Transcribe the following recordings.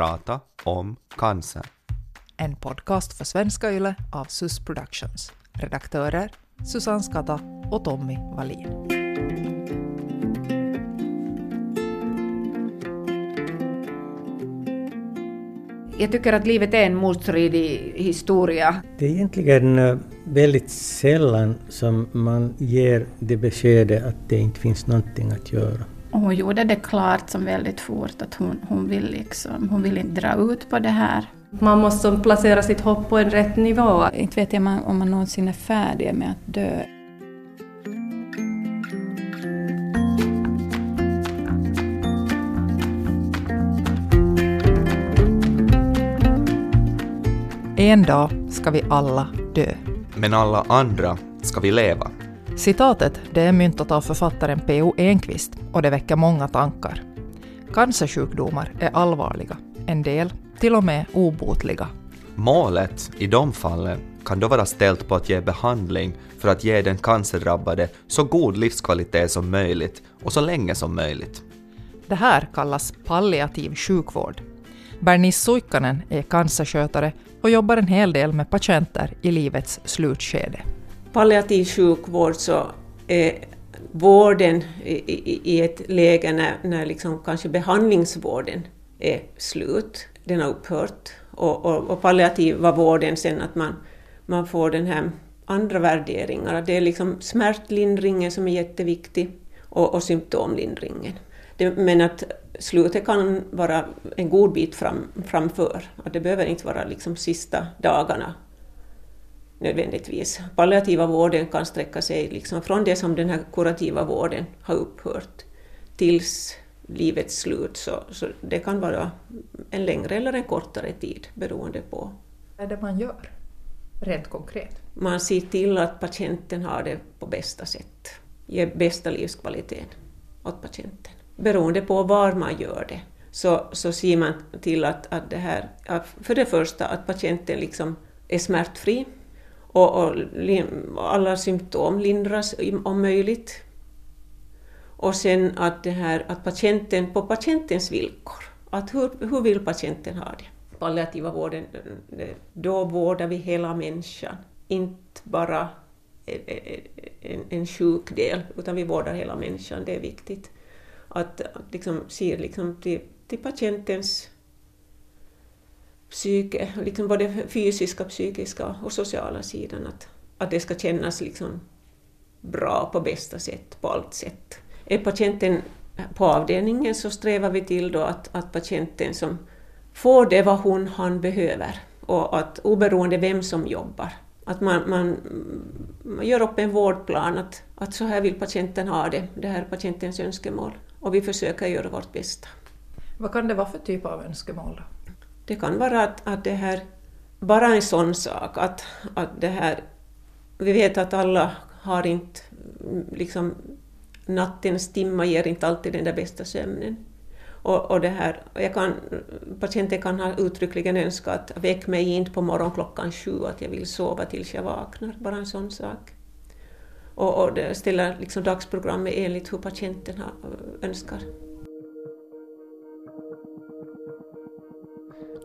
prata om cancer. En podcast för Svenska Yle av SUS Productions. Redaktörer Susanne Skata och Tommy Wallin. Jag tycker att livet är en motstridig historia. Det är egentligen eh, väldigt sällan som man ger det beskedet att det inte finns någonting att göra. Och hon gjorde det klart som väldigt fort att hon, hon, vill liksom, hon vill inte dra ut på det här. Man måste placera sitt hopp på en rätt nivå. Inte vet jag om man någonsin är färdig med att dö. En dag ska vi alla dö. Men alla andra ska vi leva. Citatet det är myntat av författaren P.O. Enquist och det väcker många tankar. Cancersjukdomar är allvarliga, en del till och med obotliga. Målet i de fallen kan då vara ställt på att ge behandling för att ge den cancerdrabbade så god livskvalitet som möjligt och så länge som möjligt. Det här kallas palliativ sjukvård. Bernice Suikkanen är cancerskötare och jobbar en hel del med patienter i livets slutskede. Palliativ sjukvård så är vården i, ett läge när, när liksom kanske behandlingsvården är slut, den har upphört, och, och, och palliativa vården sen att man, man får den här andra värderingar, det är liksom smärtlindringen som är jätteviktig och, och symptomlindringen. Det, men att slutet kan vara en god bit fram, framför. Att det behöver inte vara liksom sista dagarna nödvändigtvis. Palliativa vården kan sträcka sig liksom från det som den här kurativa vården har upphört tills livets slut. Så, så det kan vara en längre eller en kortare tid beroende på. Vad är det man gör rent konkret? Man ser till att patienten har det på bästa sätt. Ger bästa livskvaliteten åt patienten beroende på var man gör det, så, så ser man till att, att det här, att för det första att patienten liksom är smärtfri och, och alla symptom lindras om möjligt. Och sen att, det här, att patienten, på patientens villkor, att hur, hur vill patienten ha det? Palliativa vården, då vårdar vi hela människan, inte bara en, en, en sjuk del, utan vi vårdar hela människan, det är viktigt att, att liksom se liksom till, till patientens psyke, liksom både fysiska, psykiska och sociala sidan, att, att det ska kännas liksom bra på bästa sätt, på allt sätt. Är patienten på avdelningen så strävar vi till då att, att patienten som får det vad hon han behöver och att oberoende vem som jobbar, att man, man, man gör upp en vårdplan, att, att så här vill patienten ha det, det här är patientens önskemål och vi försöker göra vårt bästa. Vad kan det vara för typ av önskemål? Då? Det kan vara att, att det här, bara en sån sak att, att det här, vi vet att alla har inte, liksom nattens timma ger inte alltid den där bästa sömnen. Och, och det här, jag kan, patienten kan ha uttryckligen önskat att väck mig inte på morgon klockan sju, att jag vill sova tills jag vaknar, bara en sån sak och, och ställa liksom dagsprogrammet enligt hur patienten önskar.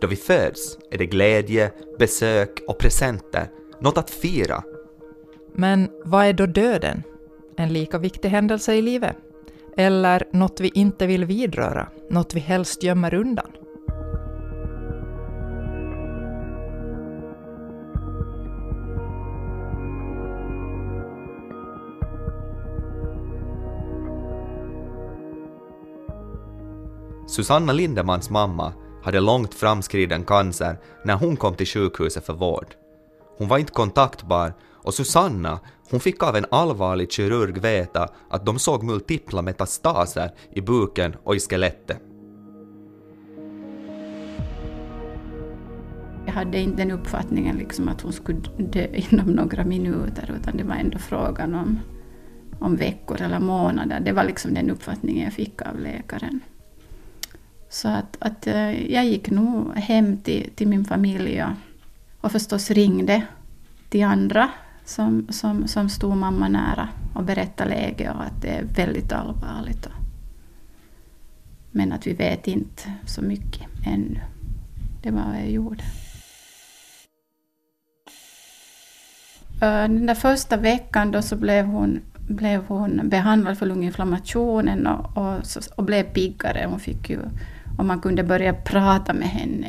Då vi föds är det glädje, besök och presenter, något att fira. Men vad är då döden? En lika viktig händelse i livet? Eller något vi inte vill vidröra, något vi helst gömmer undan? Susanna Lindemans mamma hade långt framskriden cancer när hon kom till sjukhuset för vård. Hon var inte kontaktbar och Susanna hon fick av en allvarlig kirurg veta att de såg multipla metastaser i buken och i skelettet. Jag hade inte den uppfattningen liksom att hon skulle dö inom några minuter utan det var ändå frågan om, om veckor eller månader. Det var liksom den uppfattningen jag fick av läkaren. Så att, att eh, jag gick nog hem till, till min familj och, och förstås ringde till andra som, som, som stod mamma nära och berättade läget och att det är väldigt allvarligt. Men att vi vet inte så mycket ännu. Det var vad jag gjorde. Eh, den där första veckan då så blev hon, blev hon behandlad för lunginflammationen och, och, och blev piggare. Hon fick ju, och man kunde börja prata med henne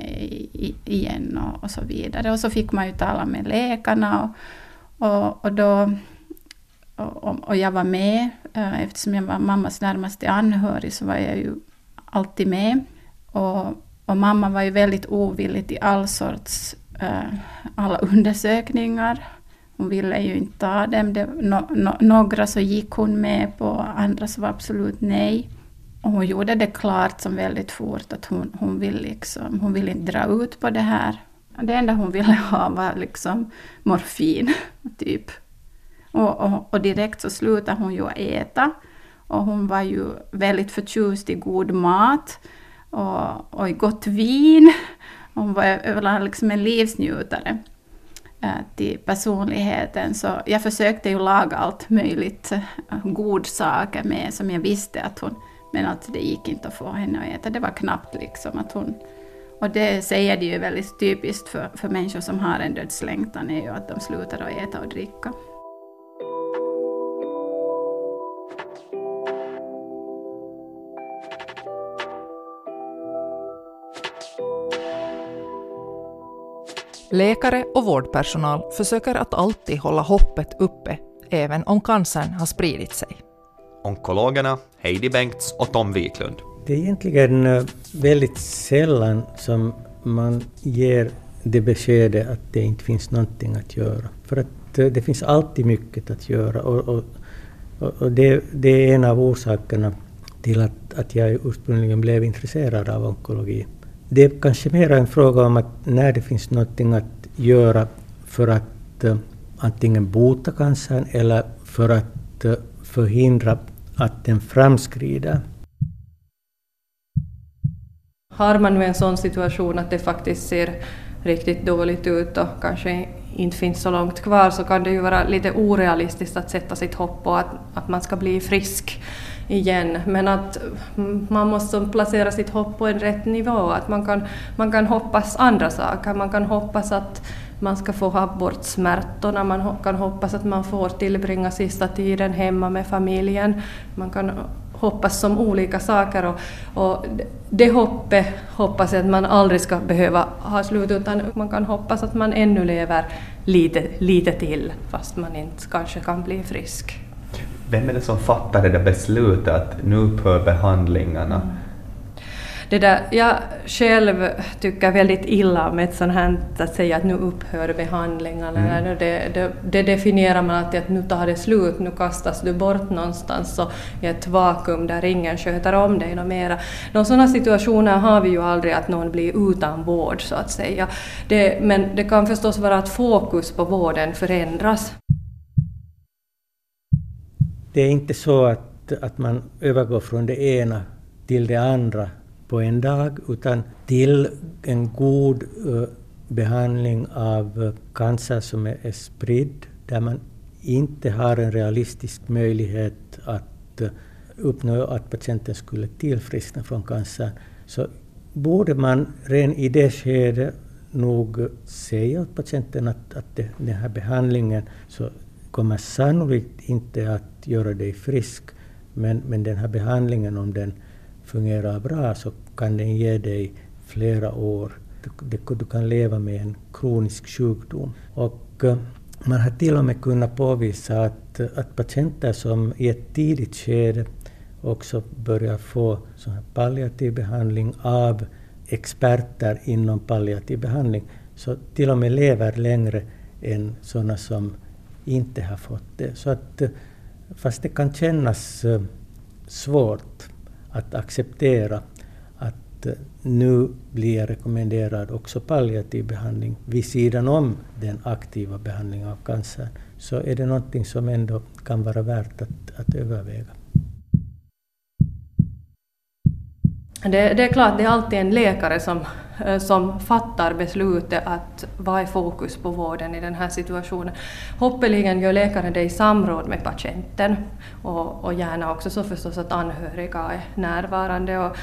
igen och, och, så vidare. Och så fick man ju tala med läkarna och, och, och då och, och, jag var med, eh, eftersom jag var mammas närmaste anhörig så var jag ju alltid med. Och, och mamma var ju väldigt ovillig till all sorts, eh, alla undersökningar. Hon ville ju inte ta dem. Det, no, no, några så gick hon med på, andra så var absolut nej. Och hon gjorde det klart som väldigt fort att hon, hon, vill liksom, hon vill inte dra ut på det här. Det enda hon ville ha var liksom morfin, typ. Och, och, och direkt så slutade hon ju äta. Och hon var ju väldigt förtjust i god mat och, och i gott vin. Hon var överlag liksom en livsnjutare eh, till personligheten. Så jag försökte ju laga allt möjligt god godsaker med som jag visste att hon... Men att det gick inte att få henne att äta. Det var knappt liksom att hon... Och det säger det ju väldigt typiskt för, för människor som har en dödslängtan är ju att de slutar att äta och dricka. Läkare och vårdpersonal försöker att alltid hålla hoppet uppe, även om cancern har spridit sig. Onkologerna Heidi Bengts och Tom Wiklund. Det är egentligen eh, väldigt sällan som man ger det beskedet att det inte finns någonting att göra. För att eh, det finns alltid mycket att göra och, och, och det, det, är en av orsakerna till att, att jag ursprungligen blev intresserad av onkologi. Det är kanske mer en fråga om att när det finns någonting att göra för att eh, antingen bota cancern eller för att förhindra att den framskrider. Har man nu en sån situation att det faktiskt ser riktigt dåligt ut och kanske inte finns så långt kvar så kan det ju vara lite orealistiskt att sätta sitt hopp på att, att man ska bli frisk igen. Men att man måste placera sitt hopp på en rätt nivå. Att man kan, man kan hoppas andra saker. Man kan hoppas att man ska få ha bort smärtorna, man kan hoppas att man får tillbringa sista tiden hemma med familjen. Man kan hoppas som olika saker och, och det hoppet hoppas jag att man aldrig ska behöva ha slut utan man kan hoppas att man ännu lever lite, lite till fast man inte kanske kan bli frisk. Vem är det som fattar det där beslutet att nu upphör behandlingarna? Det där, jag själv tycker väldigt illa om ett sånt här att säga att nu upphör behandlingarna. Mm. Det, det, det, definierar man alltid att nu tar det slut, nu kastas du bort någonstans och i ett vakuum där ingen sköter om dig något mera. Några sådana situationer har vi ju aldrig att någon blir utan vård så att säga. Det, men det kan förstås vara att fokus på vården förändras. Det är inte så att, att man övergår från det ena till det andra på en dag, utan till en god eh, behandling av cancer som är, spridd, där man inte har en realistisk möjlighet att eh, uppnå att patienten skulle tillfriskna från cancer, så borde man redan i det skedet nog säga åt patienten att, att den här behandlingen så kommer sannolikt inte att göra dig frisk, men, men den här behandlingen, om den fungerar bra, så kan den ge dig flera år. Du, du kan leva med en kronisk sjukdom. Och eh, man har till och med kunnat påvisa att, att patienter som i ett tidigt skede också börjar få sån här palliativ behandling av experter inom palliativ behandling, så till och med lever längre än sådana som inte har fått det. Så att, eh, fast det kan kännas eh, svårt att acceptera att eh, nu blir jag rekommenderad också palliativ behandling vid sidan om den aktiva behandlingen av cancer, så är det någonting som ändå kan vara värt att, att överväga. Det, det, är klart, det är alltid en läkare som, eh, som fattar beslutet att vad är fokus på vården i den här situationen. Hoppeligen gör läkaren det i samråd med patienten och, och gärna också så förstås att anhöriga är närvarande. Och,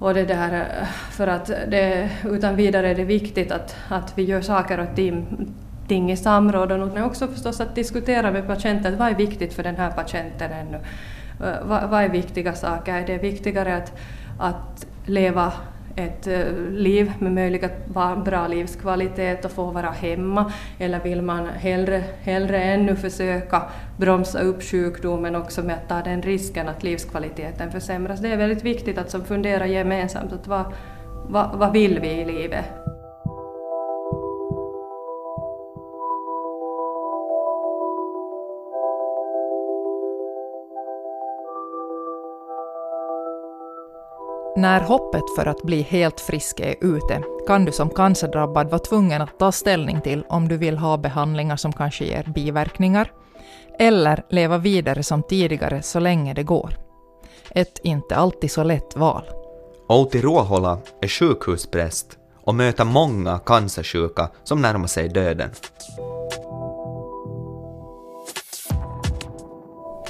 och det där, eh, för att det, utan vidare är det viktigt att, att vi gör saker och ting, ting i samråd och också förstås att diskutera med patienten vad är viktigt för den här patienten ännu. Eh, vad, vad är viktiga saker? Är det viktigare att, att leva ett eh, liv med möjlighet att bra livskvalitet och få vara hemma eller vill man hellre, hellre ännu försöka bromsa upp sjukdomen också med att ta den risken att livskvaliteten försämras. Det är väldigt viktigt att som fundera gemensamt att vad, vad, vad vill vi i livet? När hoppet för att bli helt frisk är ute kan du som cancerdrabbad vara tvungen att ta ställning till om du vill ha behandlingar som kanske ger biverkningar eller leva vidare som tidigare så länge det går. Ett inte alltid så lätt val. Outi Ruohola är sjukhuspräst och möter många cancersjuka som närmar sig döden.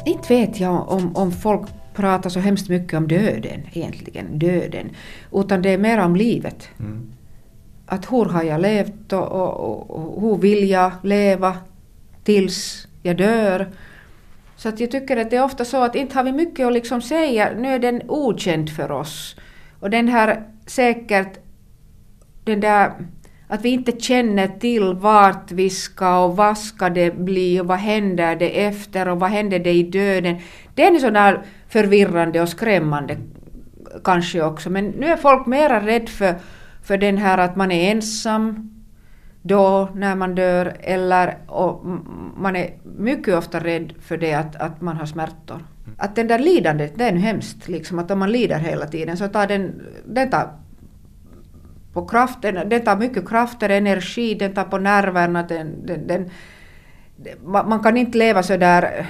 Inte vet jag om, om folk pratar så hemskt mycket om döden egentligen, döden. Utan det är mer om livet. Mm. Att hur har jag levt och, och, och, hur vill jag leva tills jag dör. Så att jag tycker att det är ofta så att inte har vi mycket att liksom säga, nu är den okänd för oss. Och den här säkert, den där att vi inte känner till vart vi ska och vad ska det bli och vad händer det efter och vad händer det i döden. Det är sån där förvirrande och skrämmande kanske också. Men nu är folk mera rädd för, för den här att man är ensam då när man dör eller och man är mycket ofta rädd för det att, att man har smärtor. Att den där lidandet, det är nu hemskt. Liksom, att om man lider hela tiden så tar den, den tar på kraften, den tar mycket krafter, energi, den tar på nerverna. Den, den, den, man kan inte leva så där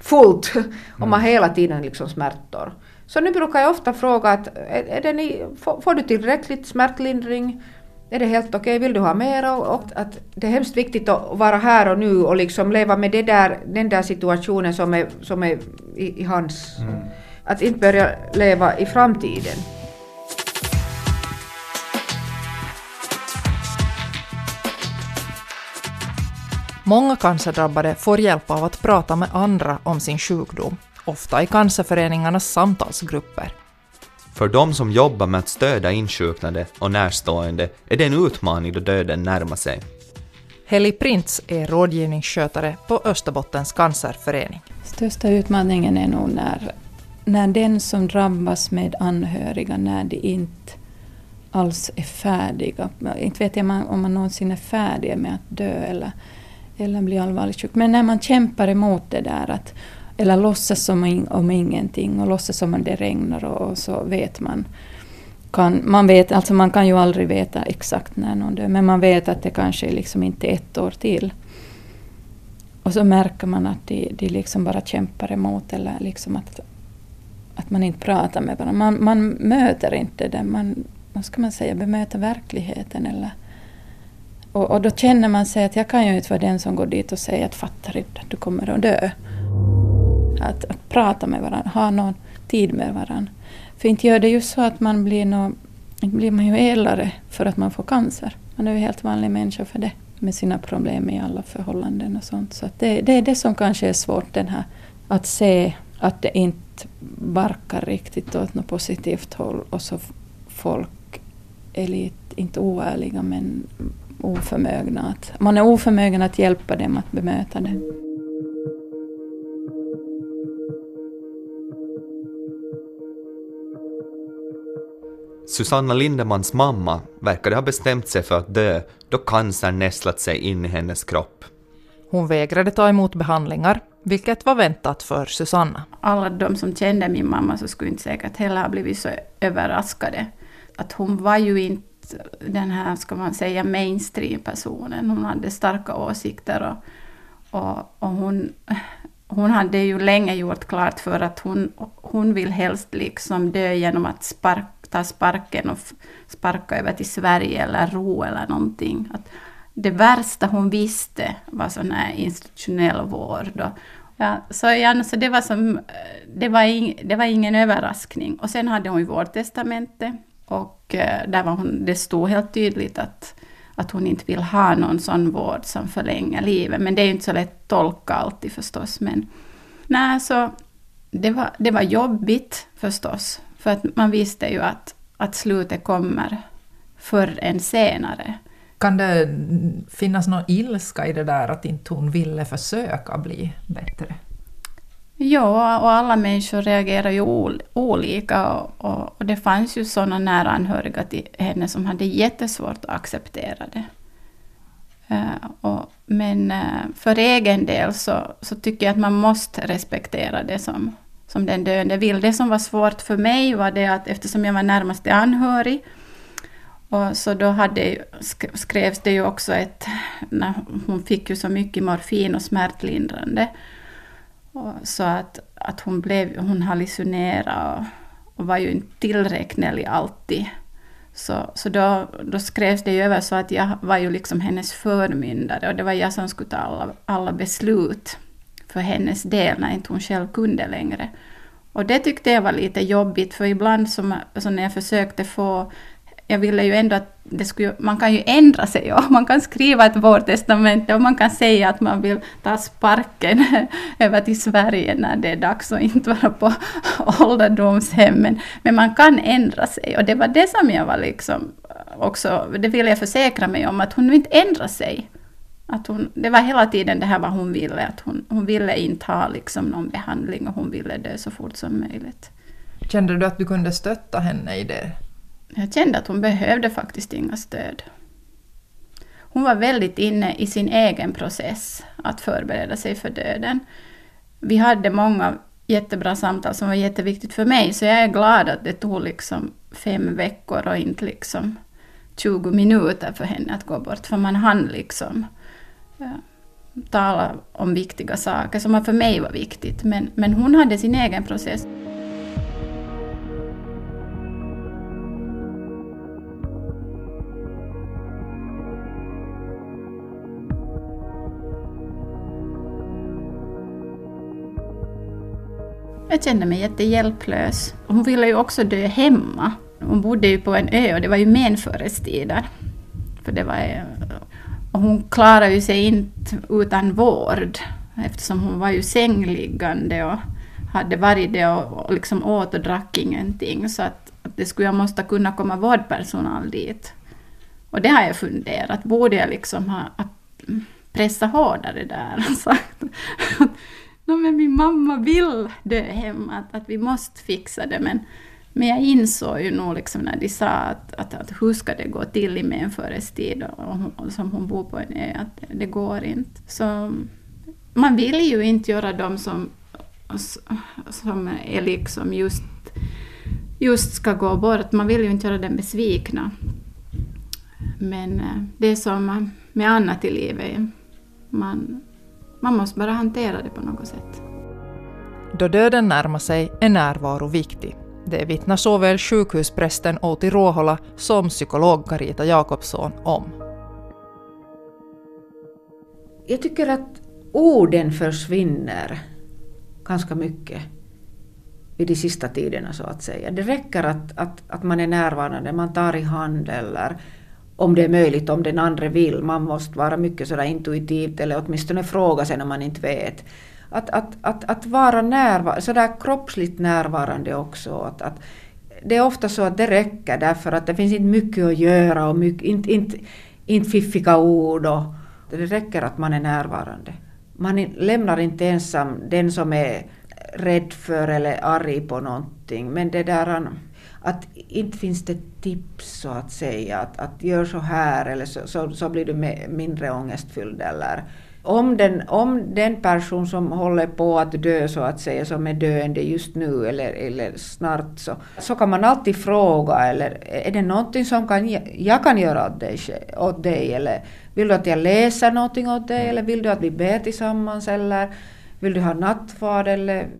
fullt om man mm. hela tiden liksom smärtor. Så nu brukar jag ofta fråga att är, är ni, får, får, du tillräckligt smärtlindring? Är det helt okej? Okay? Vill du ha mer? Och, och, att det är hemskt viktigt att vara här och nu och liksom leva med det där, den där situationen som är, som är i, i hans. Mm. Att inte börja leva i framtiden. Många cancerdrabbade får hjälp av att prata med andra om sin sjukdom, ofta i cancerföreningarnas samtalsgrupper. För de som jobbar med att stödja insjuknade och närstående är det en utmaning då döden närmar sig. Heli Printz är rådgivningsskötare på Österbottens cancerförening. Största utmaningen är nog när, när den som drabbas med anhöriga, när de inte alls är färdiga. Inte vet jag om man någonsin är färdig med att dö eller eller bli allvarligt sjuk. Men när man kämpar emot det där att eller låtsas som om ingenting och låtsas som om det regnar och, och så vet man. Kan, man, vet, alltså man kan ju aldrig veta exakt när någon dör, men man vet att det kanske liksom inte är ett år till. Och så märker man att de, de liksom bara kämpar emot eller liksom att, att man inte pratar med varandra. Man, man möter inte det, man, vad ska man säga, bemöter verkligheten eller och, och, då känner man sig att jag kan ju inte vara den som går dit och säger att fattar inte att du kommer att dö. Att, att prata med varandra, ha någon tid med varandra. För inte gör det ju så att man blir nå, inte blir man ju äldre för att man får cancer. Man är ju helt vanlig människa för det med sina problem i alla förhållanden och sånt. Så det, det, är det som kanske är svårt, den här, att se att det inte barkar riktigt åt något positivt håll och så folk är lite, inte oärliga men oförmögna att, man är oförmögen att hjälpa dem att bemöta det. Susanna Lindemans mamma verkade ha bestämt sig för att dö då cancern nästlat sig in i hennes kropp. Hon vägrade ta emot behandlingar, vilket var väntat för Susanna. Alla de som kände min mamma så skulle inte säkert heller ha blivit så överraskade. Att hon var ju inte den här, ska man säga, mainstream-personen. Hon hade starka åsikter och, och, och, hon, hon hade ju länge gjort klart för att hon, hon vill helst liksom dö genom att spark, ta sparken och sparka över till Sverige eller ro eller någonting. Att det värsta hon visste var sån här institutionell vård och, Ja, så, ja, så det, var som, det, var ing, det var ingen överraskning. Och sen hade hon ju vårdtestamente och eh, där var hon, det stod helt tydligt att, att hon inte vill ha någon sån vård som förlänger livet. Men det är ju inte så lätt att tolka alltid förstås. Men nej, så det var, det var jobbigt förstås. För att man visste ju att, att slutet kommer förr än senare. Kan det finnas någon ilska i det där att inte hon ville försöka bli bättre? Ja, och alla människor reagerar ju olika och, och, och det fanns ju sådana nära anhöriga till henne som hade jättesvårt att acceptera det. Uh, och, men uh, för egen del så, så tycker jag att man måste respektera det som, som den döende vill. Det som var svårt för mig var det att eftersom jag var närmaste anhörig och så då hade, skrevs det ju också ett... När hon fick ju så mycket morfin och smärtlindrande. Och så att, att hon, blev, hon hallucinerade och, och var ju inte tillräknelig alltid. Så, så då, då skrevs det ju över så att jag var ju liksom hennes förmyndare och det var jag som skulle ta alla, alla beslut för hennes del när inte hon själv kunde längre. Och det tyckte jag var lite jobbigt för ibland som, så när jag försökte få jag ville ju ändå att det skulle, man kan ju ändra sig och man kan skriva ett vårdtestamente och man kan säga att man vill ta sparken över till Sverige när det är dags och inte vara på ålderdomshemmen. Men man kan ändra sig och det var det som jag var liksom också, det ville jag försäkra mig om, att hon inte ändrar sig. Att hon, det var hela tiden det här vad hon ville, att hon, hon ville inte ha liksom någon behandling och hon ville dö så fort som möjligt. Kände du att du kunde stötta henne i det? Jag kände att hon behövde faktiskt inga stöd. Hon var väldigt inne i sin egen process att förbereda sig för döden. Vi hade många jättebra samtal som var jätteviktigt för mig, så jag är glad att det tog liksom fem veckor och inte liksom 20 minuter för henne att gå bort, för man hann liksom ja, tala om viktiga saker som för mig var viktigt, men, men hon hade sin egen process. Jag kände mig jättehjälplös. Hon ville ju också dö hemma. Hon bodde ju på en ö och det var ju menförestider. För det var, och hon klarade ju sig inte utan vård eftersom hon var ju sängliggande och hade varit det och, liksom åt och drack ingenting. Så att, att det skulle jag måste kunna komma vårdpersonal dit. Och det har jag funderat, borde jag liksom ha pressat hårdare där och sagt no, men min mamma vill dö hemma, att, att vi måste fixa det. Men, men jag insåg ju nog liksom när de sa att, att, att hur ska det gå till i menförestid och, och som hon bor på en ö, att det, det går inte. Så man vill ju inte göra dem som, som är liksom just, just ska gå bort, man vill ju inte göra dem besvikna. Men eh, det är som med annat i livet, man, man måste bara hantera det på något sätt. Då döden närmar sig är närvaro viktig. Det vittnar såväl sjukhusprästen Outi Ruohola som psykolog Carita Jakobsson om. Jag tycker att orden försvinner ganska mycket vid de sista tiderna så att säga. Det räcker att, att, att man är närvarande, man tar i hand eller om det är möjligt, om den andra vill. Man måste vara mycket sådär intuitivt eller åtminstone fråga sig när man inte vet. Att, att, att, att vara närvarande, sådär kroppsligt närvarande också. Att, att, det är ofta så att det räcker därför att det finns inte mycket att göra och mycket, inte, inte, inte fiffiga ord. Och, det räcker att man är närvarande. Man lämnar inte ensam den som är rädd för eller arg på någonting. Men det där att inte finns det tips så att säga, att, att gör så här eller så, så, så blir du mindre ångestfylld eller om den, om den person som håller på att dö så att säga, som är döende just nu eller, eller snart så, så kan man alltid fråga eller är det någonting som kan, jag kan göra åt dig, åt dig eller vill du att jag läser någonting åt dig eller vill du att vi ber tillsammans eller vill du ha nattvard eller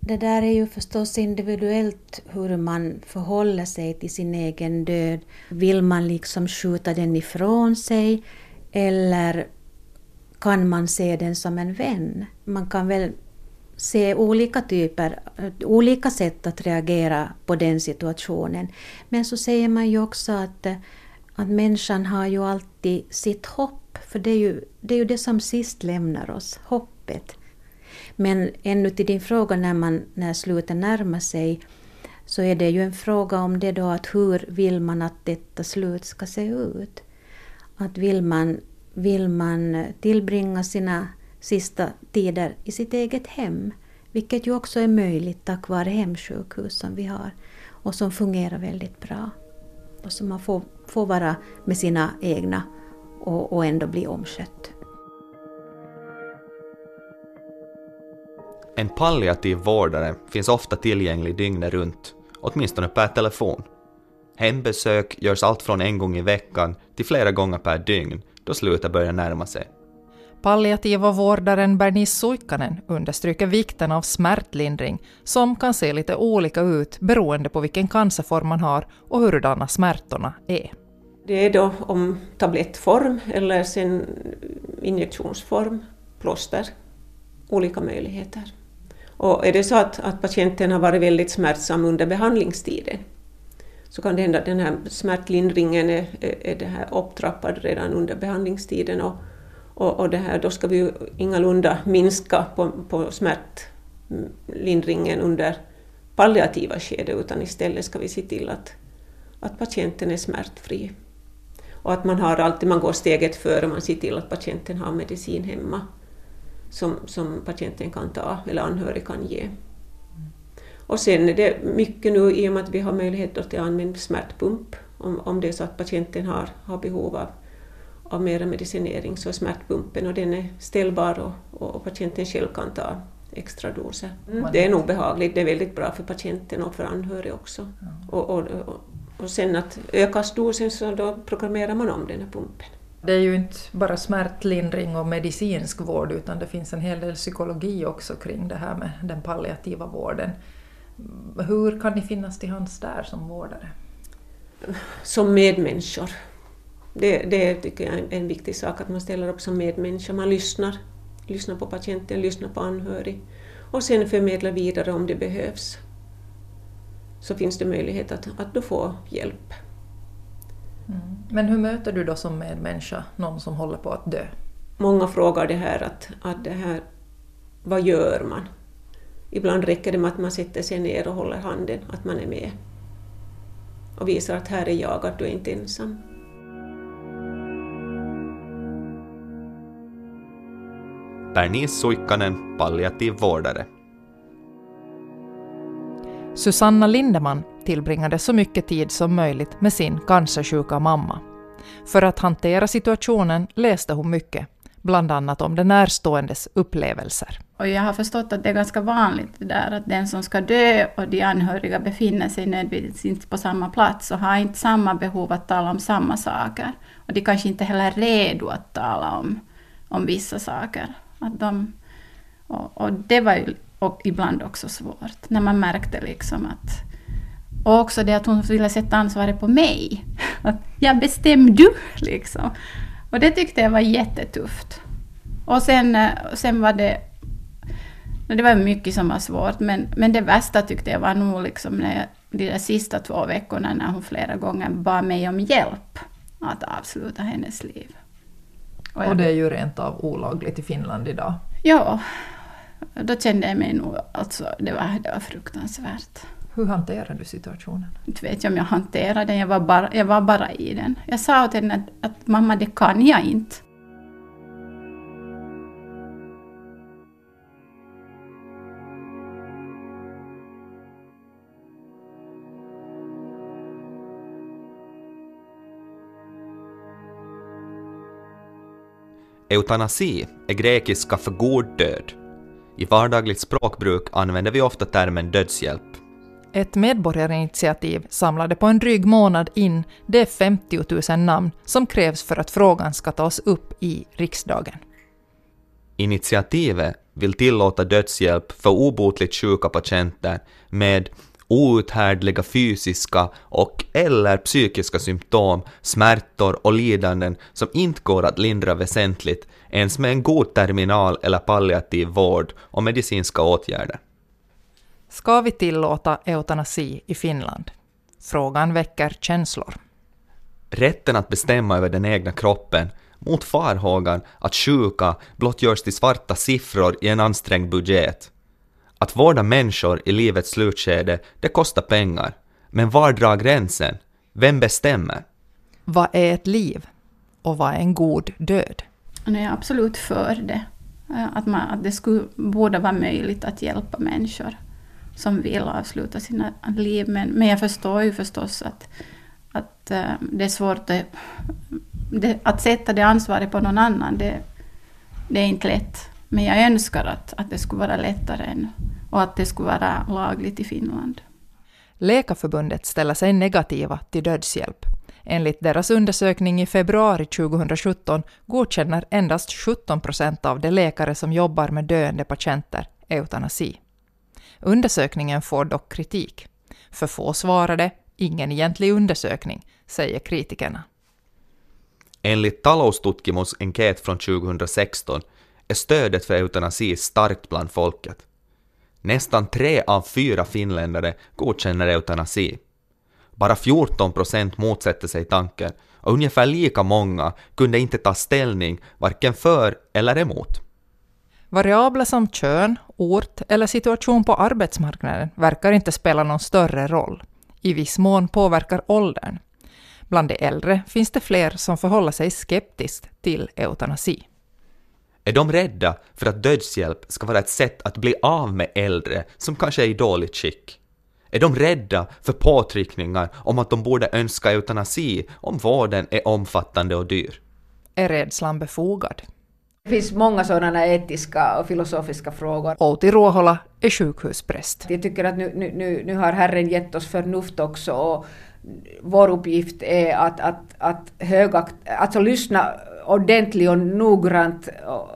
det där är ju förstås individuellt hur man förhåller sig till sin egen död. Vill man liksom skjuta den ifrån sig eller kan man se den som en vän. Man kan väl se olika typer, olika sätt att reagera på den situationen. Men så säger man ju också att, att människan har ju alltid sitt hopp, för det är ju det, är ju det som sist lämnar oss, hoppet. Men ännu till din fråga när, man, när slutet närmar sig, så är det ju en fråga om det då att hur vill man att detta slut ska se ut? Att vill man, vill man tillbringa sina sista tider i sitt eget hem, vilket ju också är möjligt tack vare hemsjukhus som vi har och som fungerar väldigt bra. Och som man får, får vara med sina egna och, och ändå bli omskött. En palliativ vårdare finns ofta tillgänglig dygnet runt, åtminstone per telefon. Hembesök görs allt från en gång i veckan till flera gånger per dygn då slutet börjar närma sig. Palliativa vårdaren Bernice Suikkanen understryker vikten av smärtlindring som kan se lite olika ut beroende på vilken cancerform man har och hurdana smärtorna är. Det är då om tablettform eller sen injektionsform, plåster, olika möjligheter. Och är det så att, att patienten har varit väldigt smärtsam under behandlingstiden så kan det hända att den här smärtlindringen är, är det här upptrappad redan under behandlingstiden och, och, och det här, då ska vi ju ingalunda minska på, på smärtlindringen under palliativa skede utan istället ska vi se till att, att patienten är smärtfri. Och att man har alltid, man går steget före, man ser till att patienten har medicin hemma som, som patienten kan ta eller anhörig kan ge. Och sen är det mycket nu i och med att vi har möjlighet att använda smärtpump om, om det är så att patienten har, har behov av, av mera medicinering så är smärtpumpen och den är ställbar och, och, och patienten själv kan ta extra doser. Mm. Det är nog behagligt, det är väldigt bra för patienten och för anhörig också. Ja. Och, och, och, och sen att ökas dosen så då programmerar man om den här pumpen. Det är ju inte bara smärtlindring och medicinsk vård utan det finns en hel del psykologi också kring det här med den palliativa vården. Hur kan ni finnas till hands där som vårdare? Som medmänniskor. Det, det tycker jag är en viktig sak, att man ställer upp som medmänniska. Man lyssnar, lyssnar på patienten, lyssnar på anhörig och sen förmedlar vidare om det behövs. Så finns det möjlighet att, att då få hjälp. Mm. Men hur möter du då som medmänniska någon som håller på att dö? Många frågar det här att, att det här, vad gör man? Ibland räcker det med att man sätter sig ner och håller handen, att man är med. Och visar att här är jag, att du är inte ensam. Bernice Suikkanen, palliativ vårdare. Susanna Lindeman tillbringade så mycket tid som möjligt med sin cancersjuka mamma. För att hantera situationen läste hon mycket, bland annat om den närståendes upplevelser. Och jag har förstått att det är ganska vanligt där att den som ska dö och de anhöriga befinner sig nödvändigtvis inte på samma plats och har inte samma behov att tala om samma saker. Och de kanske inte heller är redo att tala om, om vissa saker. Att de, och, och det var ju och ibland också svårt, när man märkte liksom att... Och också det att hon ville sätta ansvaret på mig. Att jag bestämde du, liksom. Och det tyckte jag var jättetufft. Och sen, eh, sen var det... Det var mycket som var svårt, men, men det värsta tyckte jag var nog liksom när jag, de där sista två veckorna när hon flera gånger bad mig om hjälp att avsluta hennes liv. Och, och det är ju rent av olagligt i Finland idag. Ja, då kände jag mig nog, alltså det var, det var fruktansvärt. Hur hanterade du situationen? Inte vet jag om jag hanterade den, jag var bara, jag var bara i den. Jag sa åt henne att, att mamma, det kan jag inte. Eutanasi är grekiska för god död. I vardagligt språkbruk använder vi ofta termen dödshjälp. Ett medborgarinitiativ samlade på en dryg månad in de 50 000 namn som krävs för att frågan ska tas upp i riksdagen. Initiativet vill tillåta dödshjälp för obotligt sjuka patienter med outhärdliga fysiska och eller psykiska symptom, smärtor och lidanden som inte går att lindra väsentligt ens med en god terminal eller palliativ vård och medicinska åtgärder. Ska vi tillåta eutanasi i Finland? Frågan väcker känslor. Rätten att bestämma över den egna kroppen mot farhågan att sjuka blott görs till svarta siffror i en ansträngd budget. Att vårda människor i livets slutskede, det kostar pengar. Men var drar gränsen? Vem bestämmer? Vad är ett liv? Och vad är en god död? Jag är absolut för det. Att, man, att det skulle, borde vara möjligt att hjälpa människor som vill avsluta sina liv. Men, men jag förstår ju förstås att, att uh, det är svårt att, det, att sätta det ansvaret på någon annan. Det, det är inte lätt. Men jag önskar att, att det skulle vara lättare än, och att det skulle vara lagligt i Finland. Läkarförbundet ställer sig negativa till dödshjälp. Enligt deras undersökning i februari 2017 godkänner endast 17 procent av de läkare som jobbar med döende patienter eutanasi. Undersökningen får dock kritik. För få svarade, ingen egentlig undersökning, säger kritikerna. Enligt Taloustutkimus enkät från 2016 är stödet för eutanasi starkt bland folket. Nästan tre av fyra finländare godkänner eutanasi. Bara 14 procent motsätter sig tanken och ungefär lika många kunde inte ta ställning varken för eller emot. Variabler som kön, ort eller situation på arbetsmarknaden verkar inte spela någon större roll. I viss mån påverkar åldern. Bland de äldre finns det fler som förhåller sig skeptiskt till eutanasi. Är de rädda för att dödshjälp ska vara ett sätt att bli av med äldre som kanske är i dåligt skick? Är de rädda för påtryckningar om att de borde önska eutanasi om vården är omfattande och dyr? Är rädslan befogad? Det finns många sådana etiska och filosofiska frågor. Outi Ruohola är sjukhuspräst. Jag tycker att nu, nu, nu har Herren gett oss förnuft också och vår uppgift är att, att, att högakt, alltså lyssna ordentligt och noggrant och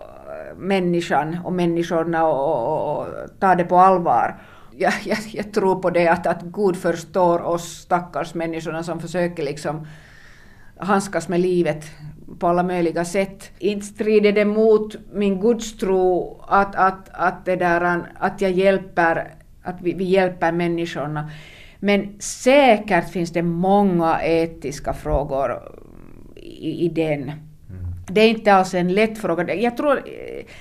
människan och människorna och, och, och ta det på allvar. Jag, jag, jag, tror på det att, att Gud förstår oss stackars människorna som försöker liksom handskas med livet på alla möjliga sätt. Inte strider det mot min gudstro att, att, att, det där, att jag hjälper, att vi, vi hjälper människorna. Men säkert finns det många etiska frågor i, i den. Mm. Det är inte alls en lätt fråga. Jag tror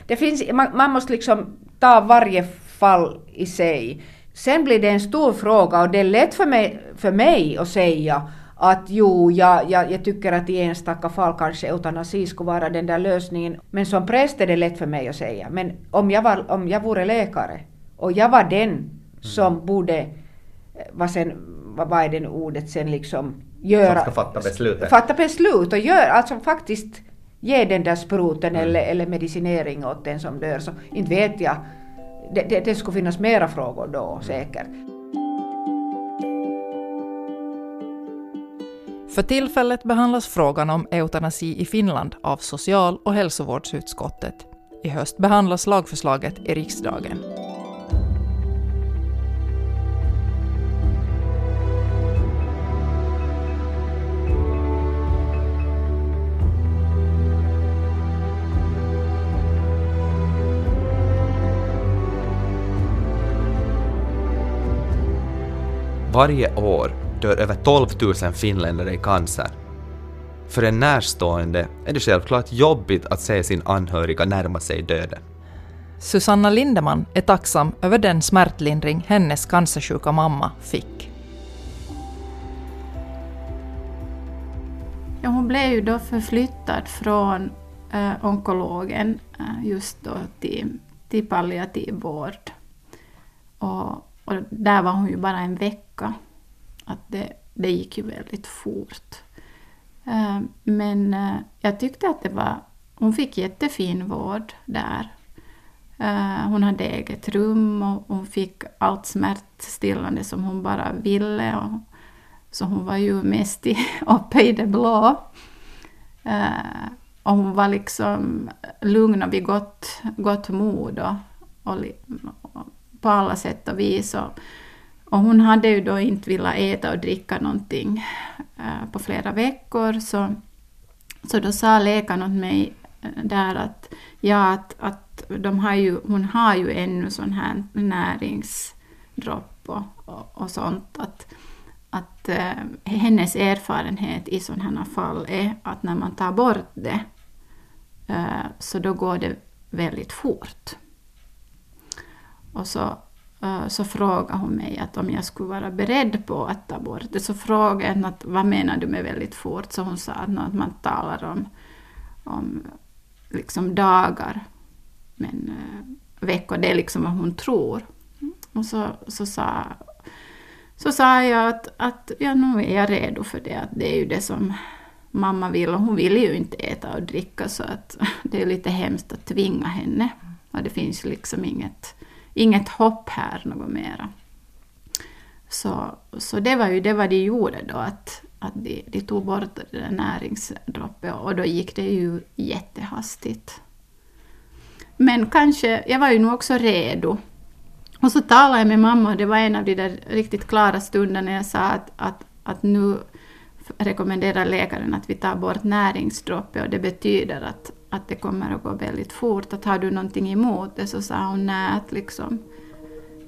det finns, man, man måste liksom ta varje fall i sig. Sen blir det en stor fråga och det är lätt för mig, för mig att säga att jo, jag, jag, jag tycker att i enstaka fall kanske eutanasi skulle vara den där lösningen. Men som präst är det lätt för mig att säga. Men om jag, var, om jag vore läkare och jag var den mm. som borde, vad, sen, vad, vad är det ordet sen liksom, göra... Som ska fatta beslutet. Fatta beslut och göra, alltså faktiskt ge den där spruten mm. eller, eller medicinering åt den som dör. Så inte vet jag. Det, det, det skulle finnas mera frågor då mm. säkert. För tillfället behandlas frågan om eutanasi i Finland av social och hälsovårdsutskottet. I höst behandlas lagförslaget i riksdagen. Varje år dör över 12 000 finländare i cancer. För en närstående är det självklart jobbigt att se sin anhöriga närma sig döden. Susanna Lindeman är tacksam över den smärtlindring hennes cancersjuka mamma fick. Ja, hon blev ju då förflyttad från äh, onkologen äh, just då till, till palliativ vård. Och, och där var hon ju bara en vecka att det, det gick ju väldigt fort. Eh, men eh, jag tyckte att det var... Hon fick jättefin vård där. Eh, hon hade eget rum och hon fick allt smärtstillande som hon bara ville. Så hon var ju mest i, uppe i det blå. Och hon var liksom lugn och vid gott, gott mod och, och, och på alla sätt och vis. Och, och hon hade ju då inte velat äta och dricka någonting eh, på flera veckor, så, så då sa läkaren åt mig eh, där att, ja, att, att de har ju, hon har ju ännu sån här näringsdropp och, och, och sånt. Att, att eh, hennes erfarenhet i sådana här fall är att när man tar bort det eh, så då går det väldigt fort. Och så, Eh, så frågade hon mig att om jag skulle vara beredd på att ta bort det. Så frågade jag att vad menar du med väldigt fort? Så hon sa att, man talar om, om liksom dagar. Men eh, veckor, det är liksom vad hon tror. Och så, så sa så sa jag att, att ja, nu är jag redo för det. Att det är ju det som mamma vill och hon vill ju inte äta och dricka så att det är lite hemskt att tvinga henne. Och det finns liksom inget, inget hopp här något mera. Så, så det var ju det vad de gjorde då, att, att de, de tog bort näringsdroppen. där och då gick det ju jättehastigt. Men kanske, jag var ju nog också redo och så talade jag med mamma och det var en av de där riktigt klara stunderna när jag sa att, att, att nu rekommenderar läkaren att vi tar bort näringsdroppen, och det betyder att, att det kommer att gå väldigt fort. Att har du någonting emot det så sa hon nej, att liksom,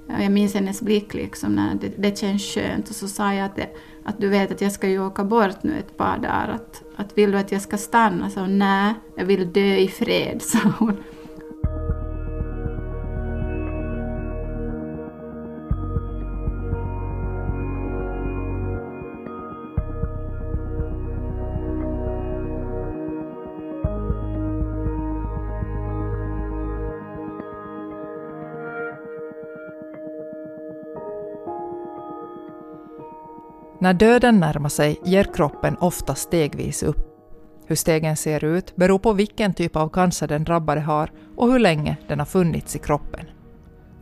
eh, jag minns hennes blick liksom, när det, det känns skönt och så sa jag att, det, att du vet att jag ska ju åka bort nu ett par dagar, att, att vill du att jag ska stanna? Så hon nej, jag vill dö i fred, sa hon. När döden närmar sig ger kroppen ofta stegvis upp. Hur stegen ser ut beror på vilken typ av cancer den drabbade har och hur länge den har funnits i kroppen.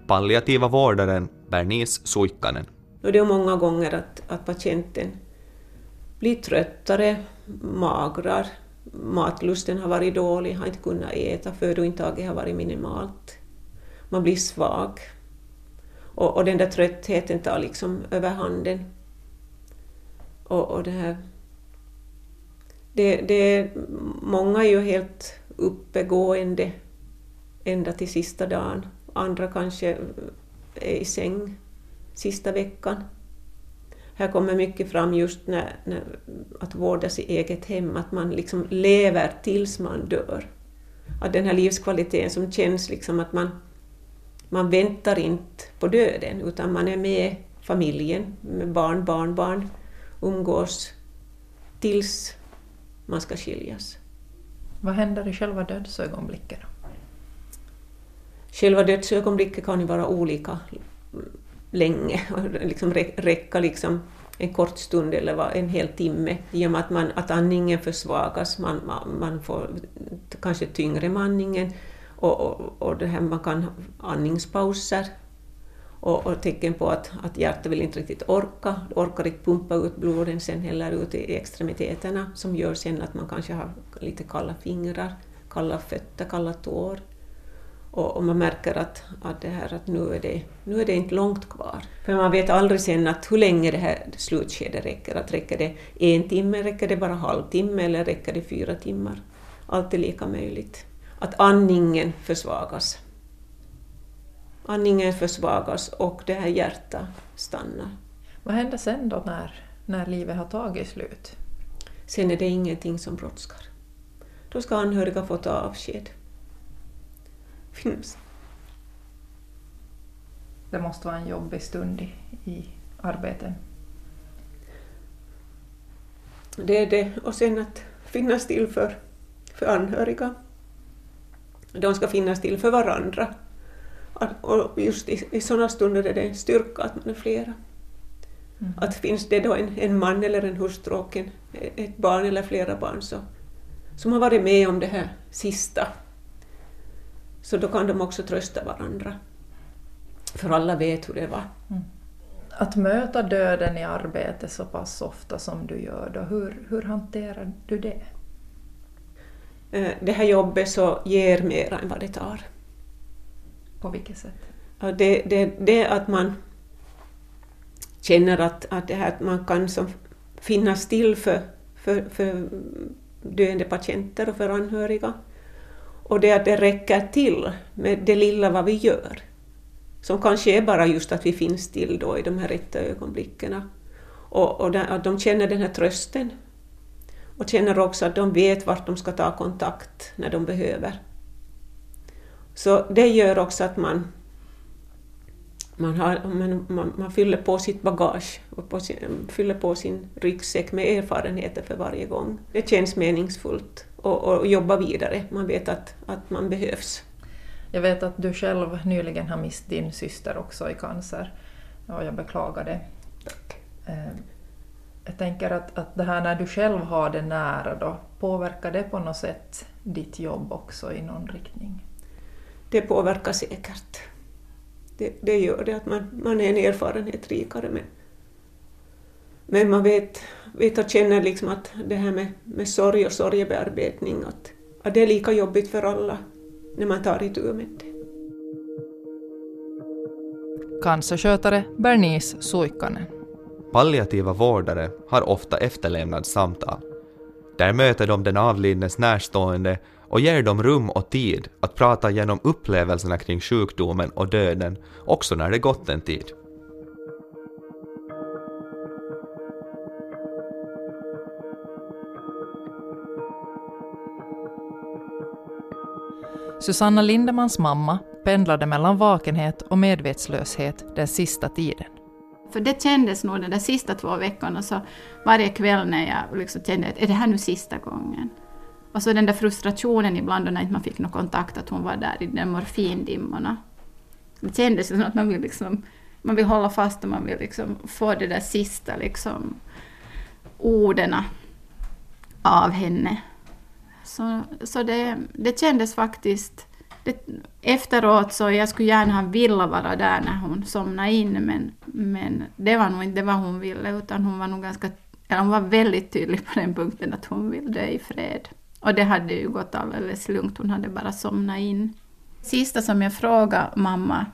Palliativa vårdaren Bernice Suikkanen. Det är många gånger att, att patienten blir tröttare, magrar, matlusten har varit dålig, har inte kunnat äta, födointaget har varit minimalt. Man blir svag. Och, och den där tröttheten tar liksom överhanden. Och, och det här... Det, det, många är ju helt uppegående ända till sista dagen. Andra kanske är i säng sista veckan. Här kommer mycket fram just när, när att vårdas i eget hem, att man liksom lever tills man dör. Att den här livskvaliteten som känns liksom att man, man väntar inte på döden, utan man är med familjen, med barn, barnbarn, umgås tills man ska skiljas. Vad händer i själva dödsögonblicket? Själva dödsögonblicket kan ju vara olika länge, liksom räcka liksom en kort stund eller en hel timme i och med att, man, att andningen försvagas, man, man, man får kanske tyngre med andningen och, och, och det här, man kan andningspauser och, och tecken på att, att hjärtat vill inte riktigt orka, orkar inte pumpa ut blodet sen heller ut i extremiteterna som gör sen att man kanske har lite kalla fingrar, kalla fötter, kalla tår. Och, och, man märker att, att, det här, att nu, är det, nu är det inte långt kvar. För man vet aldrig sen att hur länge det här slutskedet räcker. Att räcker det en timme, räcker det bara halvtimme eller räcker det fyra timmar? Allt är lika möjligt. Att andningen försvagas andningen försvagas och det här hjärtat stannar. Vad händer sen då när, när livet har tagit slut? Sen är det ingenting som brådskar. Då ska anhöriga få ta avsked. Finns. Det måste vara en jobbig stund i, i arbetet. Det är det. Och sen att finnas till för, för anhöriga. De ska finnas till för varandra. Och just i, i sådana stunder är det en styrka att man är flera. Mm. Att finns det då en, en man eller en hustru och en, ett barn eller flera barn så, som har varit med om det här sista, så då kan de också trösta varandra. För alla vet hur det var. Mm. Att möta döden i arbetet så pass ofta som du gör, då, hur, hur hanterar du det? Eh, det här jobbet så ger mer än vad det tar. På vilket sätt? Det, det, det att man... känner att, att, det här, att man kan som finnas till för, för, för döende patienter och för anhöriga. Och det att det räcker till med det lilla vad vi gör. Som kanske är bara just att vi finns till då i de här rätta ögonblicken. Och, och att de känner den här trösten. Och känner också att de vet vart de ska ta kontakt när de behöver. Så det gör också att man, man, har, man, man, man fyller på sitt bagage och på sin, fyller på sin ryggsäck med erfarenheter för varje gång. Det känns meningsfullt att jobba vidare. Man vet att, att man behövs. Jag vet att du själv nyligen har mist din syster också i cancer och jag beklagar det. Tack. Eh, jag tänker att, att det här när du själv har det nära då, påverkar det på något sätt ditt jobb också i någon riktning? Det påverkar säkert. Det, det gör det, att man, man är en erfarenhet rikare. Men, men man vet, vet och känner liksom att det här med, med sorg och sorgebearbetning, att, att det är lika jobbigt för alla när man tar itu med det. Cancerskötare Bernice Suikkanen. Palliativa vårdare har ofta efterlevnadssamtal. Där möter de den avlidnes närstående och ger dem rum och tid att prata genom upplevelserna kring sjukdomen och döden också när det gått en tid. Susanna Lindemans mamma pendlade mellan vakenhet och medvetslöshet den sista tiden. För det kändes nog de där sista två veckorna, så varje kväll när jag liksom kände att är det här nu sista gången? Och så den där frustrationen ibland när inte man fick någon kontakt, att hon var där i de morfindimmorna. Det kändes som att man vill, liksom, man vill hålla fast och man vill liksom få de där sista liksom, orden av henne. Så, så det, det kändes faktiskt... Det, efteråt så jag skulle gärna ha velat vara där när hon somnade in, men, men det var nog inte vad hon ville, utan hon var nog ganska... Eller hon var väldigt tydlig på den punkten att hon vill dö i fred. Och det hade ju gått alldeles lugnt, hon hade bara somnat in. Sista som jag frågade mamma,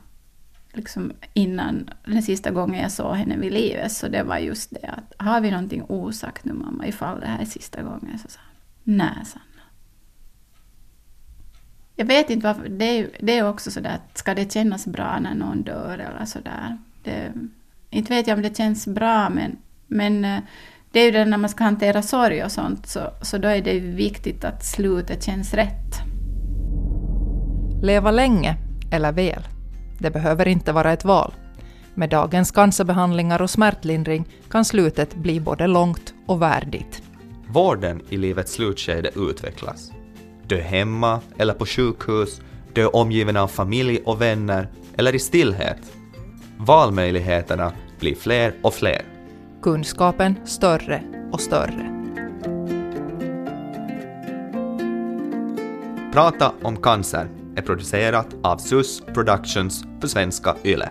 liksom innan den sista gången jag såg henne vid livet, så det var just det att har vi någonting osagt nu mamma, ifall det här är sista gången? Så sa hon, nej, Sanna. Jag vet inte varför, det är, det är också sådär att ska det kännas bra när någon dör eller sådär. Det, inte vet jag om det känns bra men, men eh, det är ju det när man ska hantera sorg och sånt, så, så då är det viktigt att slutet känns rätt. Leva länge eller väl? Det behöver inte vara ett val. Med dagens cancerbehandlingar och smärtlindring kan slutet bli både långt och värdigt. Vården i livets slutskede utvecklas. Dö hemma eller på sjukhus, dö omgiven av familj och vänner eller i stillhet. Valmöjligheterna blir fler och fler kunskapen större och större. Prata om cancer är producerat av SUS Productions för svenska YLE.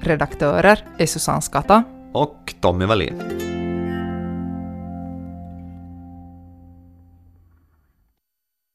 Redaktörer är Susanne Skata och Tommy Wallin.